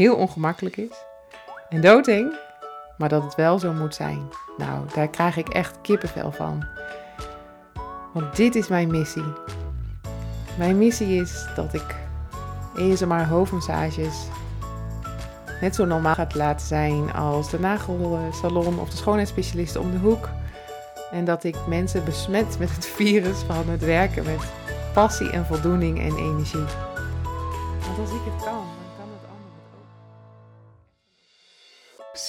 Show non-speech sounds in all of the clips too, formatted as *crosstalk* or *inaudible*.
heel ongemakkelijk is en doodeng, maar dat het wel zo moet zijn. Nou, daar krijg ik echt kippenvel van. Want dit is mijn missie. Mijn missie is dat ik maar hoofdmassages net zo normaal gaat laten zijn als de nagelsalon of de schoonheidsspecialist om de hoek. En dat ik mensen besmet met het virus van het werken met passie en voldoening en energie. Want als ik het kan,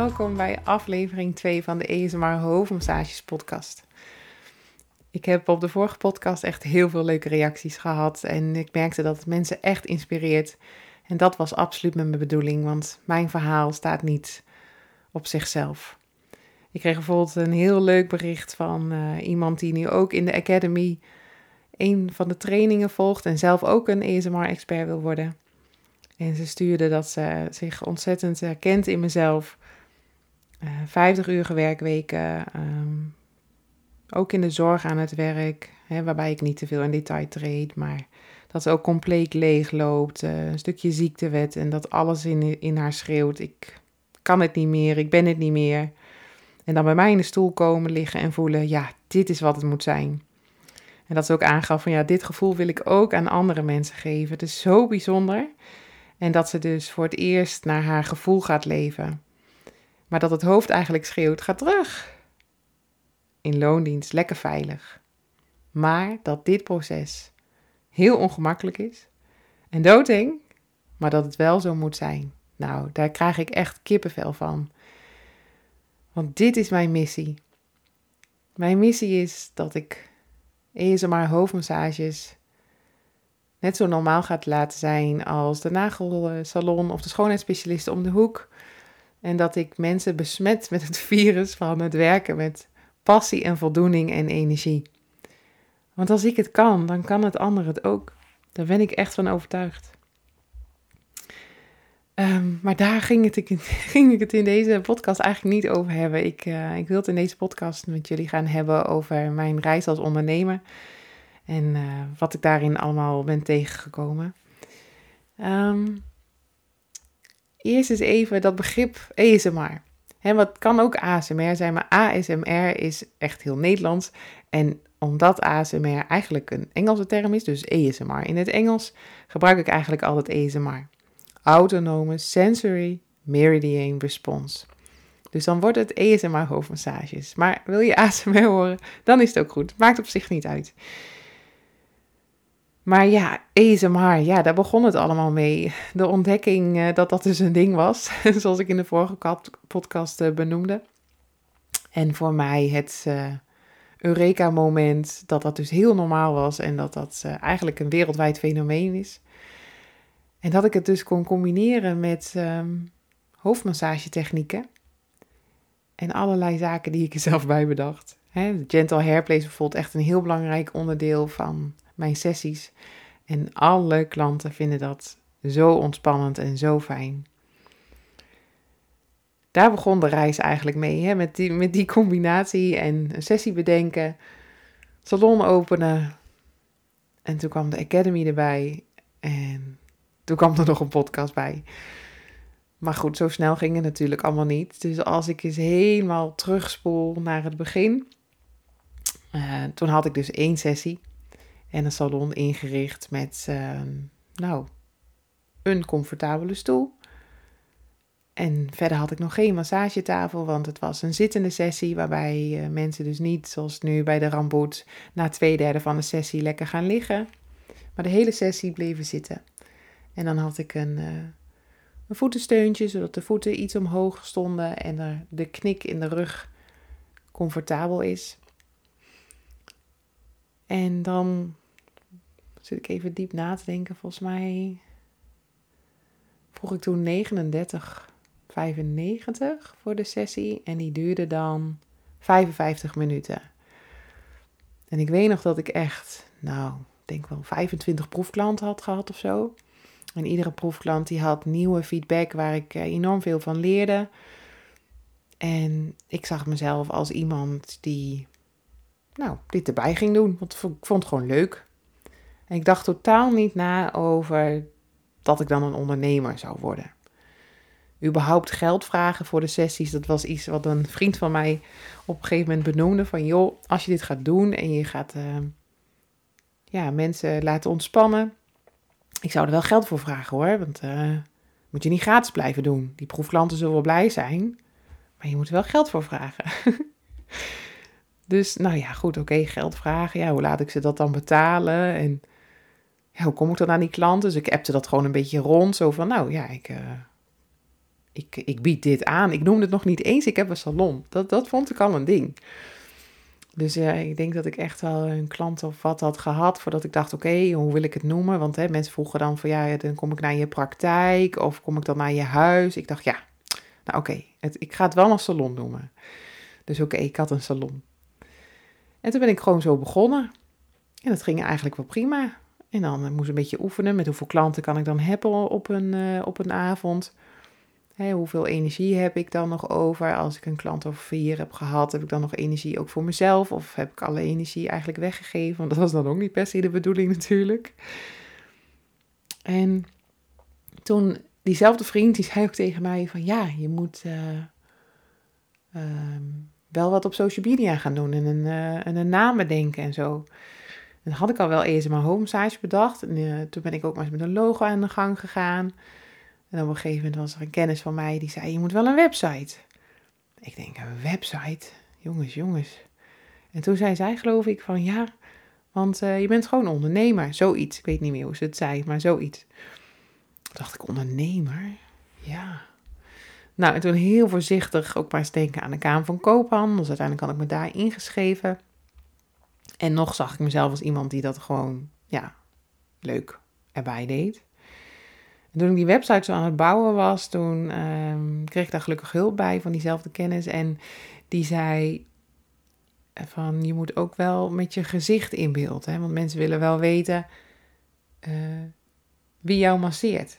Welkom bij aflevering 2 van de ESMR Hoofdmassages podcast. Ik heb op de vorige podcast echt heel veel leuke reacties gehad en ik merkte dat het mensen echt inspireert. En dat was absoluut mijn bedoeling, want mijn verhaal staat niet op zichzelf. Ik kreeg bijvoorbeeld een heel leuk bericht van uh, iemand die nu ook in de Academy een van de trainingen volgt en zelf ook een ESMR-expert wil worden. En ze stuurde dat ze zich ontzettend herkent in mezelf. Uh, 50 uur werkweken, um, ook in de zorg aan het werk, hè, waarbij ik niet te veel in detail treed, maar dat ze ook compleet leeg loopt, uh, een stukje ziektewet en dat alles in, in haar schreeuwt: ik kan het niet meer, ik ben het niet meer. En dan bij mij in de stoel komen liggen en voelen: ja, dit is wat het moet zijn. En dat ze ook aangaf van ja, dit gevoel wil ik ook aan andere mensen geven. Het is zo bijzonder. En dat ze dus voor het eerst naar haar gevoel gaat leven. Maar dat het hoofd eigenlijk schreeuwt: ga terug. In loondienst lekker veilig. Maar dat dit proces heel ongemakkelijk is en doodeng, maar dat het wel zo moet zijn. Nou, daar krijg ik echt kippenvel van. Want dit is mijn missie. Mijn missie is dat ik ESMR hoofdmassages net zo normaal gaat laten zijn als de nagelsalon of de schoonheidsspecialist om de hoek. En dat ik mensen besmet met het virus van het werken met passie en voldoening en energie. Want als ik het kan, dan kan het ander het ook. Daar ben ik echt van overtuigd. Ehm, maar daar ging, het, *laughs* ging ik het in deze podcast eigenlijk niet over hebben. Ik, uh, ik wil het in deze podcast met jullie gaan hebben over mijn reis als ondernemer. En uh, wat ik daarin allemaal ben tegengekomen. Um, eerst eens even dat begrip ASMR. He, wat kan ook ASMR zijn, maar ASMR is echt heel Nederlands. En omdat ASMR eigenlijk een Engelse term is, dus ASMR in het Engels, gebruik ik eigenlijk altijd ASMR. Autonome Sensory Meridian Response. Dus dan wordt het ASMR hoofdmassages. Maar wil je ASMR horen, dan is het ook goed. Maakt op zich niet uit. Maar ja, ASMR, ja, daar begon het allemaal mee. De ontdekking uh, dat dat dus een ding was, *laughs* zoals ik in de vorige podcast uh, benoemde. En voor mij het uh, Eureka-moment dat dat dus heel normaal was en dat dat eigenlijk een wereldwijd fenomeen is. En dat ik het dus kon combineren met um, hoofdmassagetechnieken en allerlei zaken die ik er zelf bij bedacht. Gentle hairplay is bijvoorbeeld echt een heel belangrijk onderdeel van mijn sessies. En alle klanten vinden dat zo ontspannend en zo fijn. Daar begon de reis eigenlijk mee, hè? Met, die, met die combinatie en een sessie bedenken, salon openen. En toen kwam de Academy erbij en toen kwam er nog een podcast bij. Maar goed, zo snel ging het natuurlijk allemaal niet. Dus als ik eens helemaal terugspoel naar het begin. Uh, toen had ik dus één sessie en een salon ingericht met, uh, nou, een comfortabele stoel. En verder had ik nog geen massagetafel, want het was een zittende sessie waarbij uh, mensen dus niet, zoals nu bij de Ramboet, na twee derde van de sessie lekker gaan liggen. Maar de hele sessie bleven zitten. En dan had ik een, uh, een voetensteuntje, zodat de voeten iets omhoog stonden en er de knik in de rug comfortabel is. En dan zit ik even diep na te denken. Volgens mij vroeg ik toen 39, 95 voor de sessie. En die duurde dan 55 minuten. En ik weet nog dat ik echt, nou, ik denk wel 25 proefklanten had gehad of zo. En iedere proefklant die had nieuwe feedback waar ik eh, enorm veel van leerde. En ik zag mezelf als iemand die, nou, dit erbij ging doen. Want ik vond het gewoon leuk. En ik dacht totaal niet na over dat ik dan een ondernemer zou worden. Überhaupt geld vragen voor de sessies, dat was iets wat een vriend van mij op een gegeven moment benoemde. Van joh, als je dit gaat doen en je gaat uh, ja, mensen laten ontspannen. Ik zou er wel geld voor vragen hoor, want uh, moet je niet gratis blijven doen. Die proefklanten zullen wel blij zijn, maar je moet er wel geld voor vragen. *laughs* dus nou ja, goed, oké, geld vragen. Ja, hoe laat ik ze dat dan betalen? En hoe kom ik dan aan die klanten? Dus ik appte dat gewoon een beetje rond. Zo van, nou ja, ik, uh, ik, ik bied dit aan. Ik noemde het nog niet eens, ik heb een salon. Dat, dat vond ik al een ding. Dus ja, ik denk dat ik echt wel een klant of wat had gehad voordat ik dacht, oké, hoe wil ik het noemen? Want hè, mensen vroegen dan van, ja, dan kom ik naar je praktijk of kom ik dan naar je huis? Ik dacht, ja, nou oké, ik ga het wel een salon noemen. Dus oké, ik had een salon. En toen ben ik gewoon zo begonnen. En dat ging eigenlijk wel prima. En dan moest ik een beetje oefenen met hoeveel klanten kan ik dan hebben op een, uh, op een avond. Hoeveel energie heb ik dan nog over? Als ik een klant of vier heb gehad, heb ik dan nog energie ook voor mezelf? Of heb ik alle energie eigenlijk weggegeven? Want dat was dan ook niet per se de bedoeling natuurlijk. En toen, diezelfde vriend, die zei ook tegen mij van... Ja, je moet uh, uh, wel wat op social media gaan doen en een, uh, en een naam bedenken en zo. En had ik al wel eerst mijn home size bedacht. En uh, toen ben ik ook maar eens met een logo aan de gang gegaan. En op een gegeven moment was er een kennis van mij die zei: Je moet wel een website. Ik denk: Een website? Jongens, jongens. En toen zei zij, geloof ik, van ja, want uh, je bent gewoon ondernemer. Zoiets. Ik weet niet meer hoe ze het zei, maar zoiets. Toen dacht ik: Ondernemer? Ja. Nou, en toen heel voorzichtig ook maar eens denken aan de Kamer van Koophandel. Dus uiteindelijk had ik me daar ingeschreven. En nog zag ik mezelf als iemand die dat gewoon, ja, leuk erbij deed. En toen ik die website zo aan het bouwen was, toen um, kreeg ik daar gelukkig hulp bij van diezelfde kennis. En die zei van, je moet ook wel met je gezicht in beeld. Hè? Want mensen willen wel weten uh, wie jou masseert.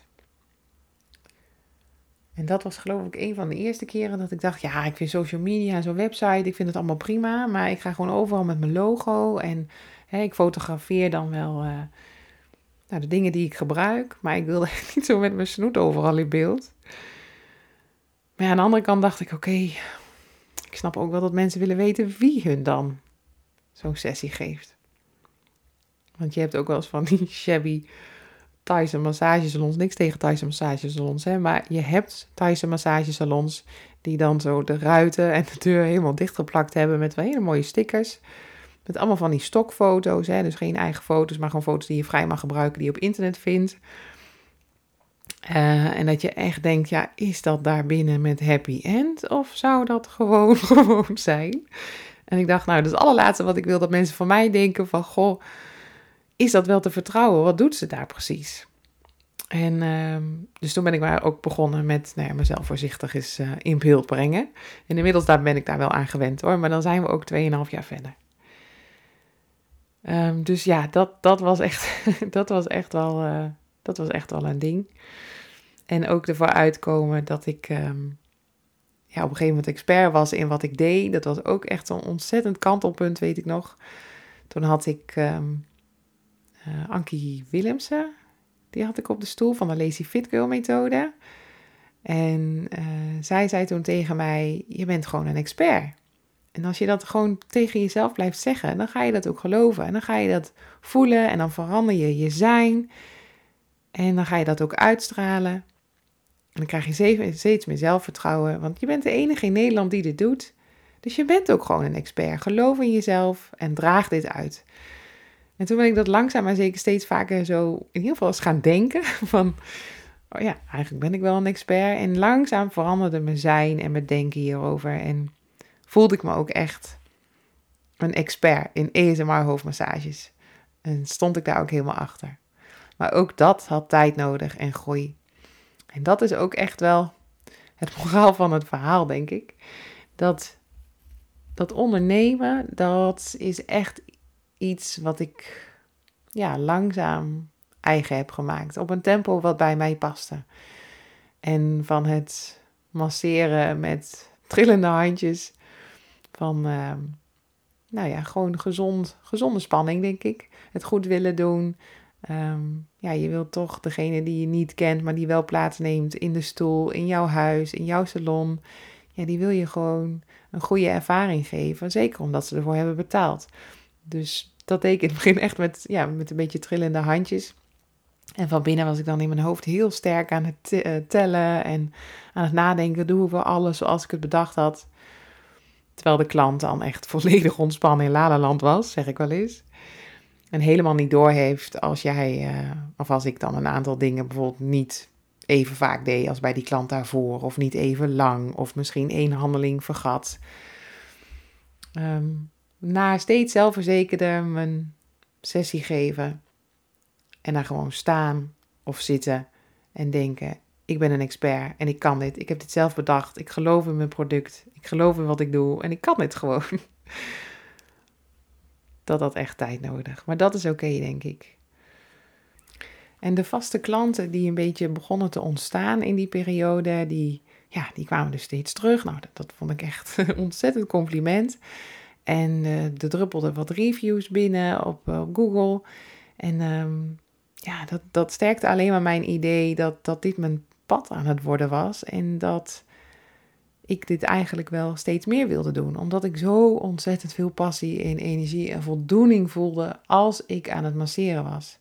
En dat was geloof ik een van de eerste keren dat ik dacht, ja, ik vind social media en zo'n website, ik vind het allemaal prima, maar ik ga gewoon overal met mijn logo en hè, ik fotografeer dan wel uh, nou, de dingen die ik gebruik, maar ik wilde *laughs* niet zo met mijn snoet overal in beeld. Maar aan de andere kant dacht ik, oké, ik snap ook wel dat mensen willen weten wie hun dan zo'n sessie geeft. Want je hebt ook wel eens van die shabby Thaise massagesalons. Niks tegen Thaise massagesalons, hè. Maar je hebt Thaise massagesalons die dan zo de ruiten en de deur helemaal dichtgeplakt hebben met wel hele mooie stickers. Met allemaal van die stokfoto's, hè. Dus geen eigen foto's, maar gewoon foto's die je vrij mag gebruiken, die je op internet vindt. Uh, en dat je echt denkt, ja, is dat daar binnen met happy end? Of zou dat gewoon *laughs* gewoon zijn? En ik dacht, nou, dat is het allerlaatste wat ik wil dat mensen van mij denken van, goh, is dat wel te vertrouwen? Wat doet ze daar precies? En uh, dus toen ben ik maar ook begonnen met nou ja, mezelf voorzichtig eens uh, in beeld brengen. En inmiddels daar ben ik daar wel aan gewend hoor, maar dan zijn we ook 2,5 jaar verder. Um, dus ja, dat, dat, was echt, *laughs* dat, was echt wel, uh, dat was echt wel een ding. En ook ervoor uitkomen dat ik um, ja, op een gegeven moment expert was in wat ik deed. Dat was ook echt zo'n ontzettend kantelpunt, weet ik nog. Toen had ik uh, Ankie Willemsen. Die had ik op de stoel van de Lazy Fit Girl methode. En uh, zij zei toen tegen mij: Je bent gewoon een expert. En als je dat gewoon tegen jezelf blijft zeggen, dan ga je dat ook geloven. En dan ga je dat voelen en dan verander je je zijn. En dan ga je dat ook uitstralen. En dan krijg je steeds meer zelfvertrouwen, want je bent de enige in Nederland die dit doet. Dus je bent ook gewoon een expert. Geloof in jezelf en draag dit uit. En toen ben ik dat langzaam maar zeker steeds vaker zo in ieder geval eens gaan denken. *laughs* Van oh ja, eigenlijk ben ik wel een expert. En langzaam veranderde mijn zijn en mijn denken hierover. En voelde ik me ook echt een expert in ESMR hoofdmassages. En stond ik daar ook helemaal achter. Maar ook dat had tijd nodig en groei. En dat is ook echt wel het *laughs* moraal van het verhaal, denk ik. Dat, dat ondernemen, dat is echt iets wat ik ja, langzaam eigen heb gemaakt. Op een tempo wat bij mij paste. En van het masseren met *laughs* trillende handjes. Van, uh, nou ja, gewoon gezond, gezonde spanning, denk ik. Het goed willen doen. Um, ja, je wilt toch degene die je niet kent, maar die wel plaatsneemt in de stoel, in jouw huis, in jouw salon. Ja, die wil je gewoon een goede ervaring geven. Zeker omdat ze ervoor hebben betaald. Dus dat deed ik in het *laughs* begin echt met, ja, met een beetje trillende handjes. En van binnen was ik dan in mijn hoofd heel sterk aan het eh, tellen en aan het nadenken. Doen we alles zoals ik het bedacht had. Terwijl de klant dan echt *laughs* volledig ontspannen in Lalaland was, zeg ik wel eens. En helemaal niet doorheeft als jij, uh, of als ik dan een aantal dingen bijvoorbeeld niet even vaak deed als bij die klant daarvoor. Of niet even lang, of misschien één handeling vergat. Um, na steeds zelfverzekerder mijn sessie geven en daar gewoon staan of zitten en denken: ik ben een expert en ik kan dit. Ik heb dit zelf bedacht. Ik geloof in mijn product. Ik geloof in wat ik doe en ik kan dit gewoon. *laughs* Dat had echt tijd nodig. Maar dat is oké, denk ik. En de vaste klanten die een beetje begonnen te ontstaan in die periode, die, ja, die kwamen dus steeds terug. Nou, dat, dat vond ik echt *laughs* een ontzettend compliment. En uh, er druppelden wat reviews binnen op, op Google. En um, ja, dat, dat sterkte alleen maar mijn idee dat, dat dit mijn pad aan het worden was. En dat ik dit eigenlijk wel steeds meer wilde doen. Omdat ik zo ontzettend veel passie en energie en voldoening voelde als ik aan het masseren was.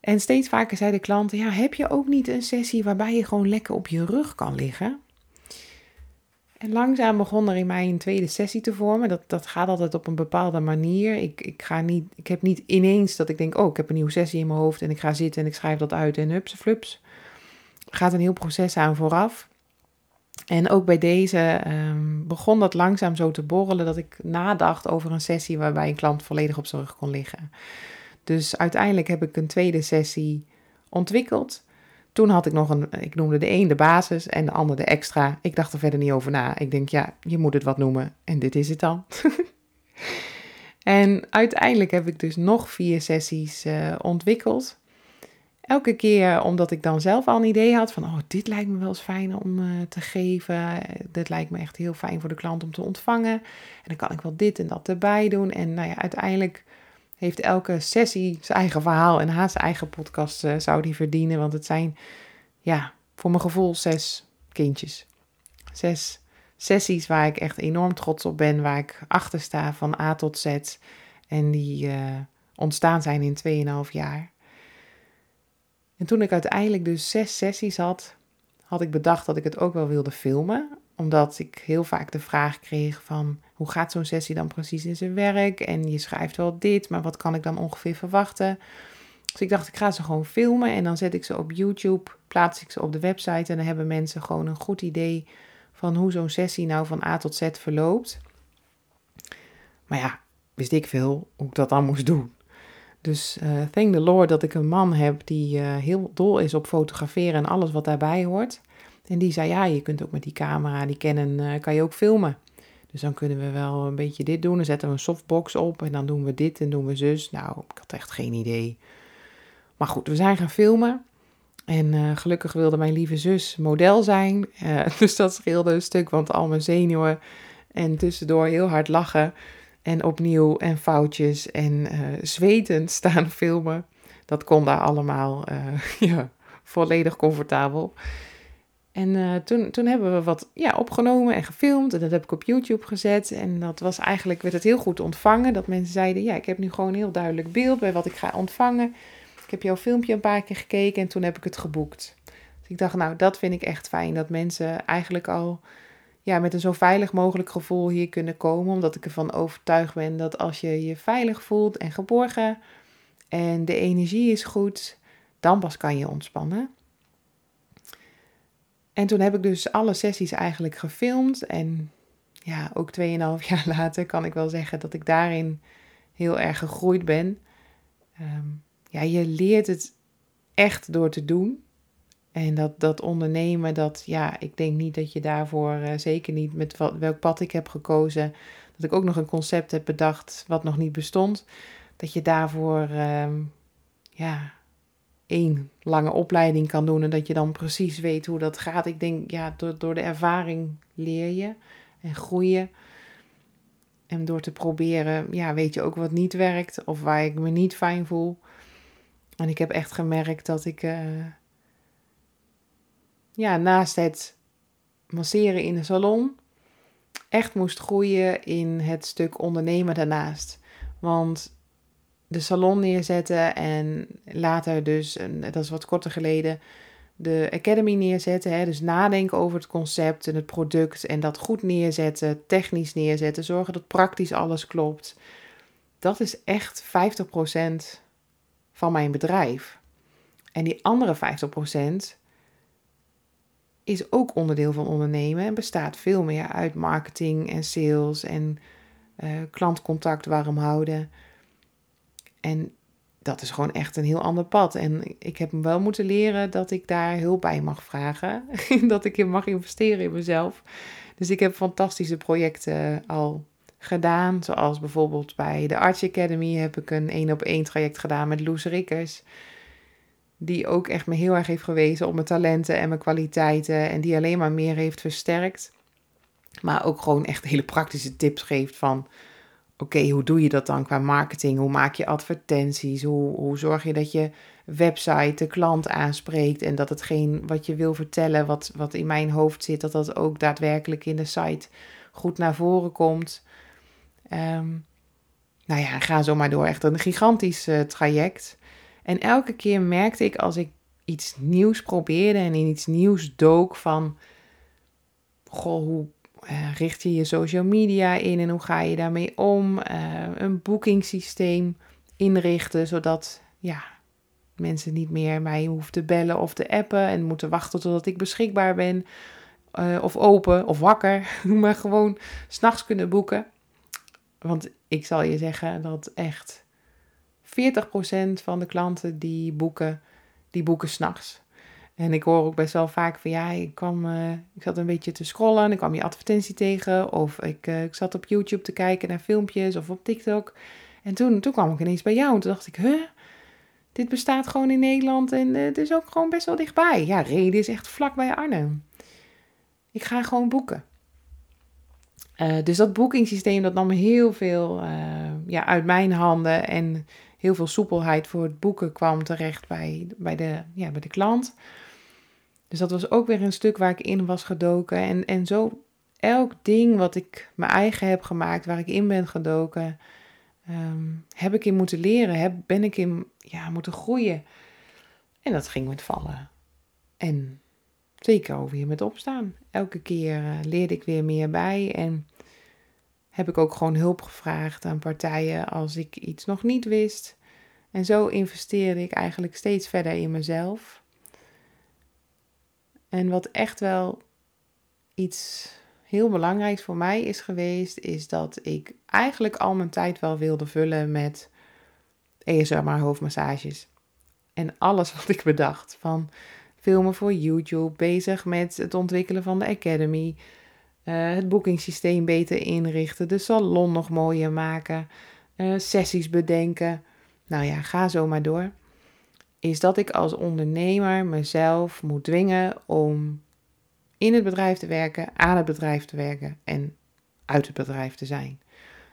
En steeds vaker zeiden klanten: Ja, heb je ook niet een sessie waarbij je gewoon lekker op je rug kan liggen? En langzaam begon er in mij een tweede sessie te vormen. Dat, dat gaat altijd op een bepaalde manier. Ik, ik, ga niet, ik heb niet ineens dat ik denk, oh, ik heb een nieuwe sessie in mijn hoofd en ik ga zitten en ik schrijf dat uit en hups, flups. Er gaat een heel proces aan vooraf. En ook bij deze um, begon dat langzaam zo te borrelen dat ik nadacht over een sessie waarbij een klant volledig op zijn rug kon liggen. Dus uiteindelijk heb ik een tweede sessie ontwikkeld. Toen had ik nog een, ik noemde de een de basis en de ander de extra. Ik dacht er verder niet over na. Ik denk, ja, je moet het wat noemen en dit is het dan. *laughs* en uiteindelijk heb ik dus nog vier sessies uh, ontwikkeld. Elke keer omdat ik dan zelf al een idee had van, oh, dit lijkt me wel eens fijn om uh, te geven. Dit lijkt me echt heel fijn voor de klant om te ontvangen. En dan kan ik wel dit en dat erbij doen. En nou ja, uiteindelijk heeft elke sessie zijn eigen verhaal en haast zijn eigen podcast uh, zou die verdienen. Want het zijn, ja, voor mijn gevoel zes kindjes. Zes sessies waar ik echt enorm trots op ben, waar ik achter sta van A tot Z. En die uh, ontstaan zijn in 2,5 jaar. En toen ik uiteindelijk dus zes sessies had, had ik bedacht dat ik het ook wel wilde filmen. Omdat ik heel vaak de vraag kreeg van hoe gaat zo'n sessie dan precies in zijn werk? En je schrijft wel dit, maar wat kan ik dan ongeveer verwachten? Dus ik dacht, ik ga ze gewoon filmen en dan zet ik ze op YouTube, plaats ik ze op de website en dan hebben mensen gewoon een goed idee van hoe zo'n sessie nou van A tot Z verloopt. Maar ja, wist ik veel hoe ik dat dan moest doen. Dus uh, thank the Lord dat ik een man heb die uh, heel dol is op fotograferen en alles wat daarbij hoort. En die zei, ja, je kunt ook met die camera, die Canon, uh, kan je ook filmen. Dus dan kunnen we wel een beetje dit doen. Dan zetten we een softbox op en dan doen we dit en doen we zus. Nou, ik had echt geen idee. Maar goed, we zijn gaan filmen. En uh, gelukkig wilde mijn lieve zus model zijn. Uh, *laughs* dus dat scheelde een stuk, want al mijn zenuwen en tussendoor heel hard lachen. En opnieuw en foutjes en uh, zwetend *laughs* staan filmen. Dat kon daar allemaal *laughs* ja, volledig comfortabel. En uh, toen, toen hebben we wat ja, opgenomen en gefilmd. En dat heb ik op YouTube gezet. En dat was eigenlijk, werd het heel goed ontvangen. Dat mensen zeiden, ja, ik heb nu gewoon een heel duidelijk beeld bij wat ik ga ontvangen. Ik heb jouw filmpje een paar keer gekeken en toen heb ik het geboekt. Dus ik dacht, nou, dat vind ik echt fijn. Dat mensen eigenlijk al ja, met een zo veilig mogelijk gevoel hier kunnen komen. Omdat ik ervan overtuigd ben dat als je je veilig voelt en geborgen en de energie is goed, dan pas kan je ontspannen. En toen heb ik dus alle sessies eigenlijk gefilmd. En ja, ook 2,5 *laughs* jaar later kan ik wel zeggen dat ik daarin heel erg gegroeid ben. Ehm, ja, je leert het echt door te doen. En dat, dat ondernemen, dat ja, ik denk niet dat je daarvoor, uh, zeker niet met welk pad ik heb gekozen, dat ik ook nog een concept heb bedacht wat nog niet bestond, dat je daarvoor ehm, ja, één lange opleiding kan doen en dat je dan precies weet hoe dat gaat. Ik denk, ja, door, door de ervaring leer je en groeien. En door te proberen, ja, weet je ook wat niet werkt of waar ik me niet fijn voel. En ik heb echt gemerkt dat ik, uh, ja, naast het masseren in de salon, echt moest groeien in het stuk ondernemen daarnaast. Want de salon neerzetten en later dus, dat is wat korter geleden, de academy neerzetten. Hè? Dus nadenken over het concept en het product en dat goed neerzetten, technisch neerzetten, zorgen dat praktisch alles klopt. Dat is echt 50% van mijn bedrijf. En die andere 50% is ook onderdeel van ondernemen en bestaat veel meer uit marketing en sales en uh, klantcontact warm houden. En dat is gewoon echt een heel ander pad. En ik heb hem wel moeten leren dat ik daar hulp bij mag vragen. *laughs* dat ik in mag investeren in mezelf. Dus ik heb fantastische projecten al gedaan. Zoals bijvoorbeeld bij de Arts Academy heb ik een één op één traject gedaan met Loes Rikkers. Die ook echt me heel erg heeft gewezen op mijn talenten en mijn kwaliteiten. En die alleen maar meer heeft versterkt. Maar ook gewoon echt hele praktische tips geeft van oké, hoe doe je dat dan qua marketing? Hoe maak je advertenties? Hoe, hoe zorg je dat je website de klant aanspreekt en dat hetgeen wat je wil vertellen, wat, wat in mijn hoofd zit, dat dat ook daadwerkelijk in de site goed naar voren komt. Um, nou ja, ga zo maar door. Echt een gigantisch uh, traject. En elke keer merkte ik als ik iets nieuws probeerde en in iets nieuws dook van, goh, hoe richt je je social media in en hoe ga je daarmee om? Uh, een boekingssysteem inrichten, zodat ja, mensen niet meer mij hoeven te bellen of te appen en moeten wachten totdat ik beschikbaar ben. Uh, of open of wakker, *laughs* maar gewoon s'nachts kunnen boeken. Want ik zal je zeggen dat echt 40% van de klanten die boeken, die boeken s'nachts. En ik hoor ook best wel vaak van ja, ik, kwam, uh, ik zat een beetje te scrollen en ik kwam je advertentie tegen. Of ik, uh, ik zat op YouTube te kijken naar filmpjes of op TikTok. En toen, toen kwam ik ineens bij jou en toen dacht ik, huh? Dit bestaat gewoon in Nederland en uh, het is ook gewoon best wel dichtbij. Ja, Reden is echt vlak bij Arnhem. Ik ga gewoon boeken. dus dat boekingssysteem dat nam heel veel ja, uit mijn handen en heel veel soepelheid voor het boeken kwam terecht bij, bij, de, ja, bij de klant. Dus dat was ook weer een stuk waar ik in was gedoken. En, en zo elk ding wat ik mijn eigen heb gemaakt, waar ik in ben gedoken, ehm, heb ik in moeten leren. Heb, ben ik in ja, moeten groeien. En dat ging met vallen. En zeker ook weer met opstaan. Elke keer uh, leerde ik weer meer bij. En heb ik ook gewoon hulp gevraagd aan partijen als ik iets nog niet wist. En zo investeerde ik eigenlijk steeds verder in mezelf. En wat echt wel iets heel belangrijks voor mij is geweest, is dat ik eigenlijk al mijn tijd wel wilde vullen met ESMR hoofdmassages. En alles *laughs* wat ik bedacht, van filmen voor YouTube, bezig met het ontwikkelen van de Academy, uh, het boekingssysteem beter inrichten, de salon nog mooier maken, uh, sessies bedenken. Nou ja, ga zo maar door is dat ik als ondernemer mezelf moet dwingen om in het bedrijf te werken, aan het bedrijf te werken en uit het bedrijf te zijn.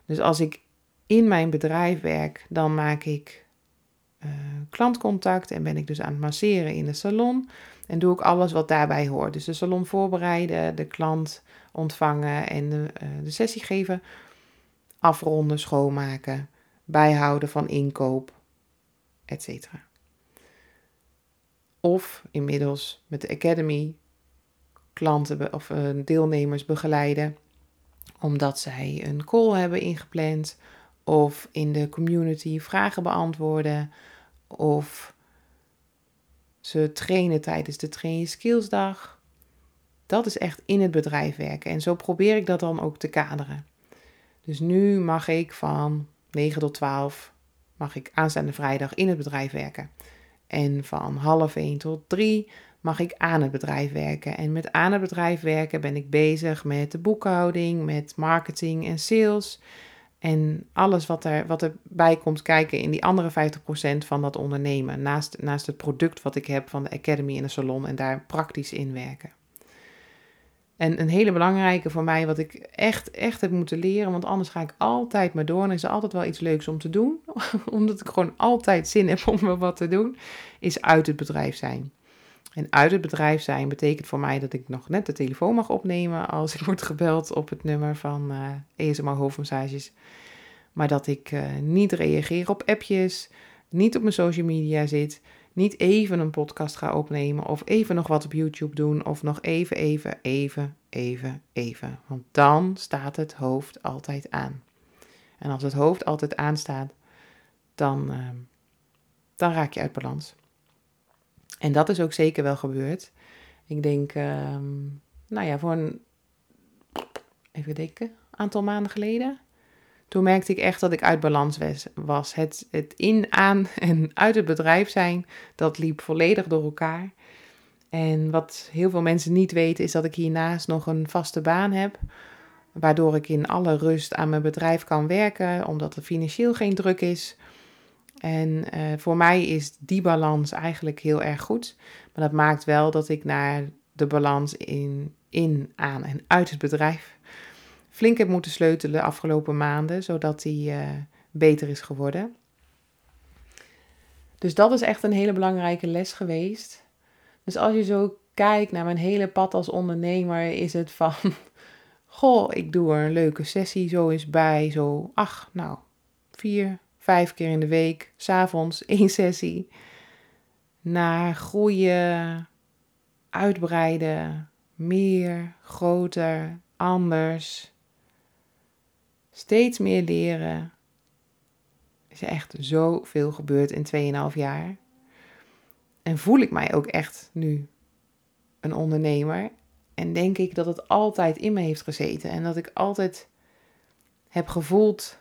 Dus als ik in mijn bedrijf werk, dan maak ik uh, klantcontact en ben ik dus aan het masseren in de salon. En doe ik alles wat daarbij hoort. Dus de salon voorbereiden, de klant ontvangen en de, uh, de sessie geven. Afronden, schoonmaken, bijhouden van inkoop, etc. Of inmiddels met de Academy klanten of uh, deelnemers begeleiden omdat zij een call hebben ingepland of in de community vragen beantwoorden of ze trainen tijdens de Train Skills Dag. dat is echt in het bedrijf werken. En zo probeer ik dat dan ook te kaderen. Dus nu mag ik van 9 tot 12 mag ik aanstaande vrijdag in het bedrijf werken. En van half 1 tot 3 mag ik aan het bedrijf werken. En met aan het bedrijf werken ben ik bezig met de boekhouding, met marketing en sales. En alles wat, er, wat erbij komt kijken in die andere 50% van dat ondernemen. Naast, naast het product wat ik heb van de Academy en de salon en daar praktisch in werken. En een hele belangrijke voor mij, wat ik echt, echt heb moeten leren, want anders ga ik altijd maar door en is er altijd wel iets leuks om te doen, *laughs* omdat ik gewoon altijd zin heb om er wat te doen, is uit het bedrijf zijn. En uit het bedrijf zijn betekent voor mij dat ik nog net de telefoon mag opnemen als ik *laughs* word gebeld op het nummer van uh, eh, hoofdmassages. Maar dat ik uh, niet reageer op appjes, niet op mijn social media zit, niet even een podcast ga opnemen of even nog wat op YouTube doen of nog even, even, even, even, even. Want dan staat het hoofd altijd aan. En als het hoofd altijd aanstaat, dan, uh, dan raak je uit balans. En dat is ook zeker wel gebeurd. Ik denk, um, nou ja, voor een, even denken, aantal maanden geleden. Toen merkte ik echt dat ik uit balans was. Het, het in, aan *laughs* en uit het bedrijf zijn, dat liep volledig door elkaar. En wat heel veel mensen niet weten, is dat ik hiernaast nog een vaste baan heb. Waardoor ik in alle rust aan mijn bedrijf kan werken, omdat er financieel geen druk is. En uh, voor mij is die balans eigenlijk heel erg goed. Maar dat maakt wel dat ik naar de balans in, in, aan en uit het bedrijf flink heb moeten sleutelen de afgelopen maanden, zodat die uh, beter is geworden. Dus dat is echt een hele belangrijke les geweest. Dus als je zo kijkt naar mijn hele pad als ondernemer, is het van: *laughs* Goh, ik doe er een leuke sessie zo eens bij. Zo, ach, nou, vier, vijf keer in de week, s'avonds *laughs* één sessie. Naar groeien, uitbreiden, meer, groter, anders. Steeds meer leren. Er is echt zoveel gebeurd in 2,5 jaar. En voel ik mij ook echt nu een ondernemer. En denk ik dat het altijd in me heeft gezeten. En dat ik altijd heb gevoeld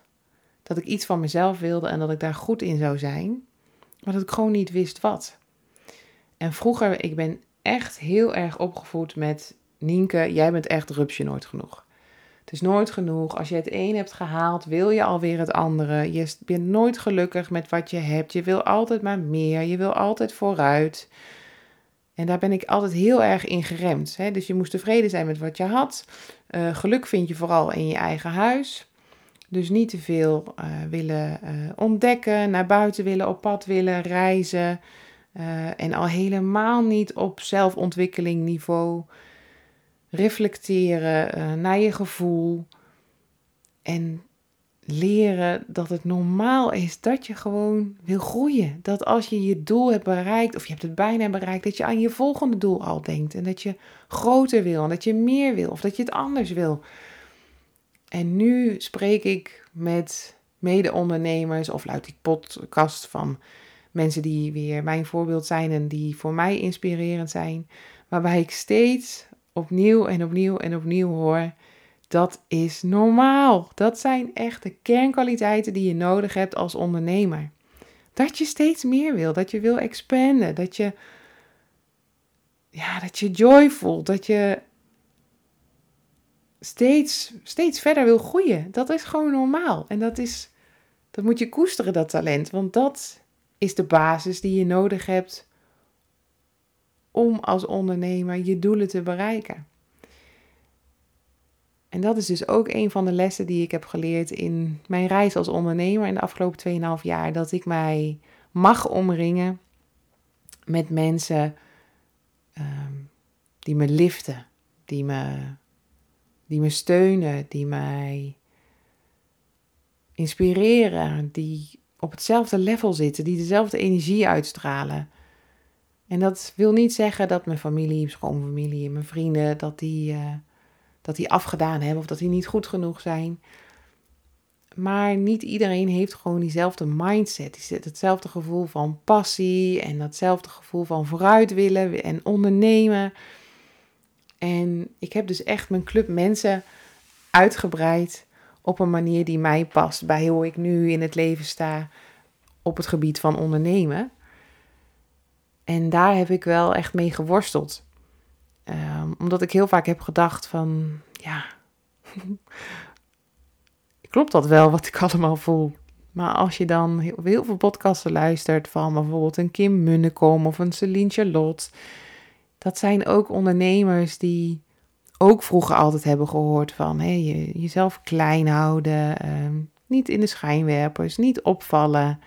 dat ik iets van mezelf wilde en dat ik daar goed in zou zijn, maar dat ik gewoon niet wist wat. En vroeger, ik ben echt heel erg opgevoed met Nienke, jij bent echt rupsje nooit genoeg. Het is nooit genoeg. Als je het een hebt gehaald, wil je alweer het andere. Je bent nooit gelukkig met wat je hebt. Je wil altijd maar meer. Je wil altijd vooruit. En daar ben ik altijd heel erg in geremd. Hè? Dus je moest tevreden zijn met wat je had. Uh, geluk vind je vooral in je eigen huis. Dus niet te veel uh, willen uh, ontdekken, naar buiten willen, op pad willen, reizen. En al helemaal niet op zelfontwikkeling niveau. Reflecteren naar je gevoel. En leren dat het normaal is dat je gewoon wil groeien. Dat als je je doel hebt bereikt, of je hebt het bijna bereikt, dat je aan je volgende doel al denkt. En dat je groter wil, en dat je meer wil, of dat je het anders wil. En nu spreek ik met mede-ondernemers of luid die podcast van mensen die weer mijn voorbeeld zijn en die voor mij inspirerend zijn. Waarbij ik steeds opnieuw en opnieuw en opnieuw hoor. Dat is normaal. Dat zijn echt de kernkwaliteiten die je nodig hebt als ondernemer. Dat je steeds meer wil, dat je wil expanden, dat je, ja, dat je joy voelt, dat je steeds, steeds verder wil groeien. Dat is gewoon normaal. En dat, is, dat moet je koesteren, dat talent. Want dat is de basis die je nodig hebt om als ondernemer je doelen te bereiken. En dat is dus ook een van de lessen die ik heb geleerd in mijn reis als ondernemer in de afgelopen 2,5 jaar. Dat ik mij mag omringen met mensen ehm, die me liften, die me die me steunen, die mij inspireren, die op hetzelfde level zitten, die dezelfde energie uitstralen. En dat wil niet zeggen dat mijn familie, mijn schoonfamilie mijn vrienden, dat die, uh, dat die afgedaan hebben of dat die niet goed genoeg zijn. Maar niet iedereen heeft gewoon diezelfde mindset. Die hetzelfde gevoel van passie en datzelfde gevoel van vooruit willen en ondernemen. En ik heb dus echt mijn club mensen uitgebreid op een manier die mij past bij hoe ik nu in het leven sta op het gebied van ondernemen. En daar heb ik wel echt mee geworsteld. Um, omdat ik heel vaak heb gedacht van, ja, *laughs* klopt dat wel wat ik *laughs* allemaal voel? Maar als je dan heel, heel veel podcasten luistert van bijvoorbeeld een Kim Munnekom of een Celine Charlotte, dat zijn ook ondernemers die ook vroeger altijd hebben gehoord van je, jezelf klein houden, ehm, niet in de schijnwerpers, niet opvallen.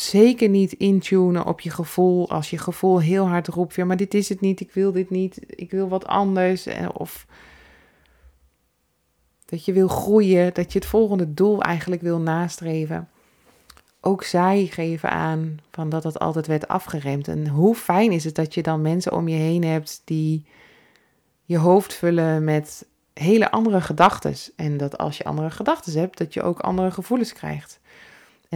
Zeker niet intunen op je gevoel als je gevoel heel hard roept, ja, maar dit is het niet, ik wil dit niet, ik wil wat anders. Eh, of dat je wil groeien, dat je het volgende doel eigenlijk wil nastreven. Ook zij geven aan van dat dat altijd werd afgeremd. En hoe fijn is het dat je dan mensen om je heen hebt die je hoofd vullen met hele andere gedachten. En dat als je andere gedachten hebt, dat je ook andere gevoelens krijgt.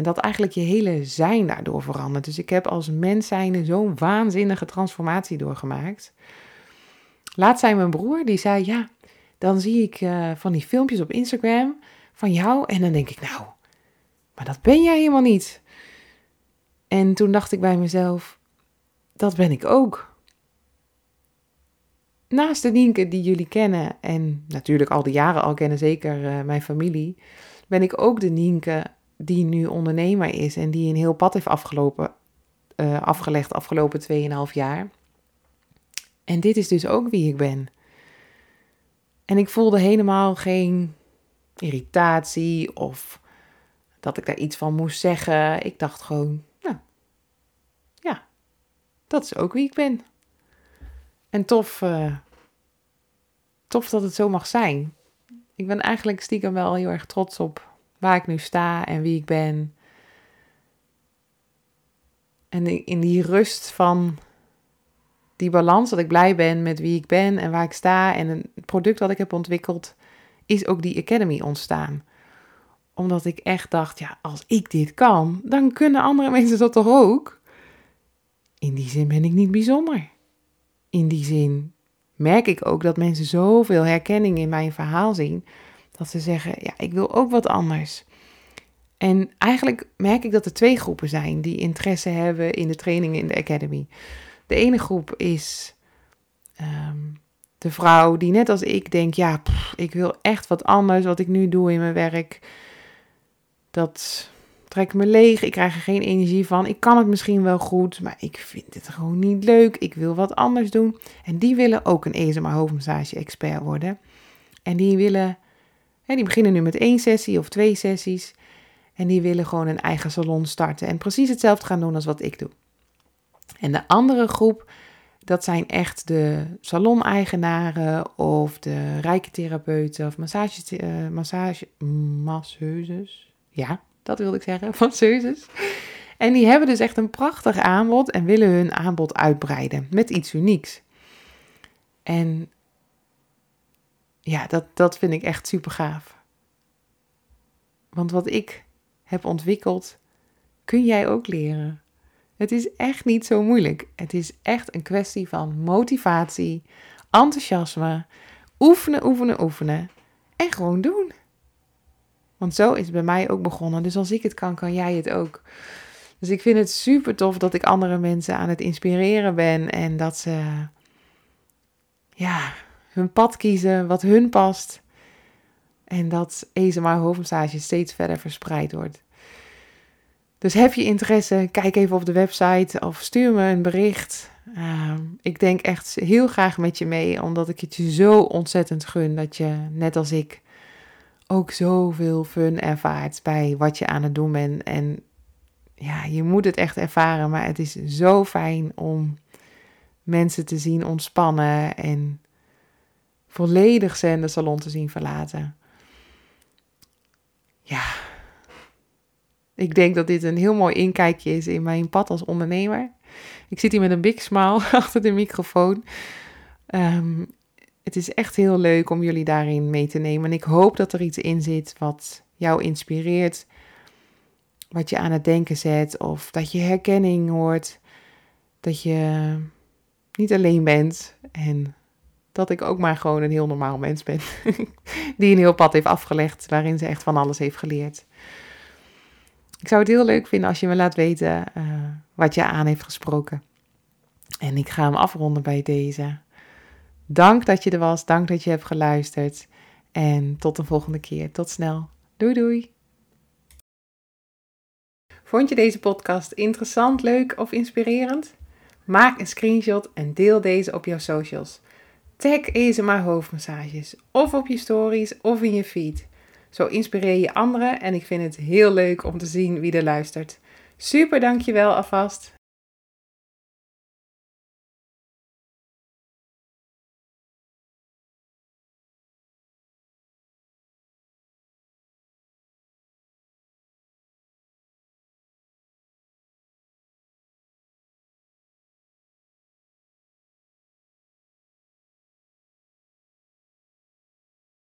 En dat eigenlijk je hele zijn daardoor verandert. Dus ik heb als mens zijnde zo'n waanzinnige transformatie doorgemaakt. Laatst zei mijn broer, die zei, ja, dan zie ik uh, van die filmpjes op Instagram van jou. En dan denk ik, nou, maar dat ben jij helemaal niet. En toen dacht ik bij mezelf, dat ben ik ook. Naast de Nienke die jullie kennen en natuurlijk al die jaren al kennen, zeker uh, mijn familie, ben ik ook de Nienke die nu ondernemer is en die een heel pad heeft afgelopen, uh, afgelegd afgelopen 2,5 jaar. En dit is dus ook wie ik ben. En ik voelde helemaal geen irritatie of dat ik daar iets van moest zeggen. Ik dacht gewoon, nou, ja, dat is ook wie ik ben. En tof, uh, tof dat het zo mag zijn. Ik ben eigenlijk stiekem wel heel erg trots op waar ik nu sta en wie ik ben. En in die rust van die balans, dat ik blij ben met wie ik ben en waar ik sta en het product dat ik heb ontwikkeld, is ook die Academy ontstaan. Omdat ik echt dacht, ja, als ik dit kan, dan kunnen andere *laughs* mensen dat toch ook? In die zin ben ik niet bijzonder. In die zin merk ik ook dat mensen zoveel herkenning in mijn verhaal zien, dat ze zeggen, ja, ik wil ook wat anders. En eigenlijk merk ik dat er twee groepen zijn die interesse hebben in de trainingen in de Academy. De ene groep is ehm, de vrouw die net als ik denkt, ja, ik wil echt wat anders wat ik nu doe in mijn werk. Dat trekt me leeg, ik krijg er geen energie van. Ik kan het misschien wel goed, maar ik vind het gewoon niet leuk. Ik wil wat anders doen. En die willen ook een ESMA hoofdmassage expert worden. En die willen, die beginnen nu met één sessie of twee sessies. En die willen gewoon een eigen salon starten en precies hetzelfde gaan doen als wat ik doe. En de andere groep, dat zijn echt de salon-eigenaren of de rijke therapeuten of massage, uh, massage, masseuses. Ja, dat wilde ik zeggen, *laughs* masseuses. En die hebben dus echt een prachtig aanbod en willen hun aanbod uitbreiden met iets unieks. En ja, dat, dat vind ik echt super gaaf. Want wat ik heb ontwikkeld, kun jij ook leren. Het is echt niet zo moeilijk. Het is echt een kwestie van motivatie, enthousiasme, oefenen, oefenen, oefenen en gewoon doen. Want zo is het bij mij ook begonnen. Dus als ik het kan, kan jij het ook. Dus ik vind het super tof dat ik andere mensen aan het inspireren ben en dat ze ja, hun pad kiezen wat hun past. En dat ASMR hoofdmassage steeds verder verspreid wordt. Dus heb je interesse, kijk even op de website of stuur me een bericht. Ehm, ik denk echt heel graag met je mee, omdat ik het je zo ontzettend gun dat je, net als ik, ook zoveel fun ervaart bij wat je aan het doen bent. En ja, je moet het echt ervaren, maar het is zo fijn om mensen te zien ontspannen en volledig zen de salon te zien verlaten. Ja, ik denk dat dit een heel mooi inkijkje is in mijn pad als ondernemer. Ik zit hier met een big smile *laughs* achter de microfoon. Ehm, het is echt heel leuk om jullie daarin mee te nemen. En ik hoop dat er iets in zit wat jou inspireert. Wat je aan het denken zet. Of dat je herkenning hoort. Dat je niet alleen bent. En dat ik ook maar gewoon een heel normaal mens ben. *laughs* Die een heel pad heeft afgelegd waarin ze echt van alles heeft geleerd. Ik zou het heel leuk vinden als je me laat weten uh, wat je aan heeft gesproken. En ik ga hem afronden bij deze. Dank dat je er was. Dank dat je hebt geluisterd. En tot de volgende keer. Tot snel. Doei doei. Vond je deze podcast interessant, leuk of inspirerend? Maak een screenshot en deel deze op jouw socials. Tag ESMA hoofdmassages of op je stories of in je feed. Zo inspireer je anderen en ik vind het heel leuk om te zien wie er luistert. Super dankjewel alvast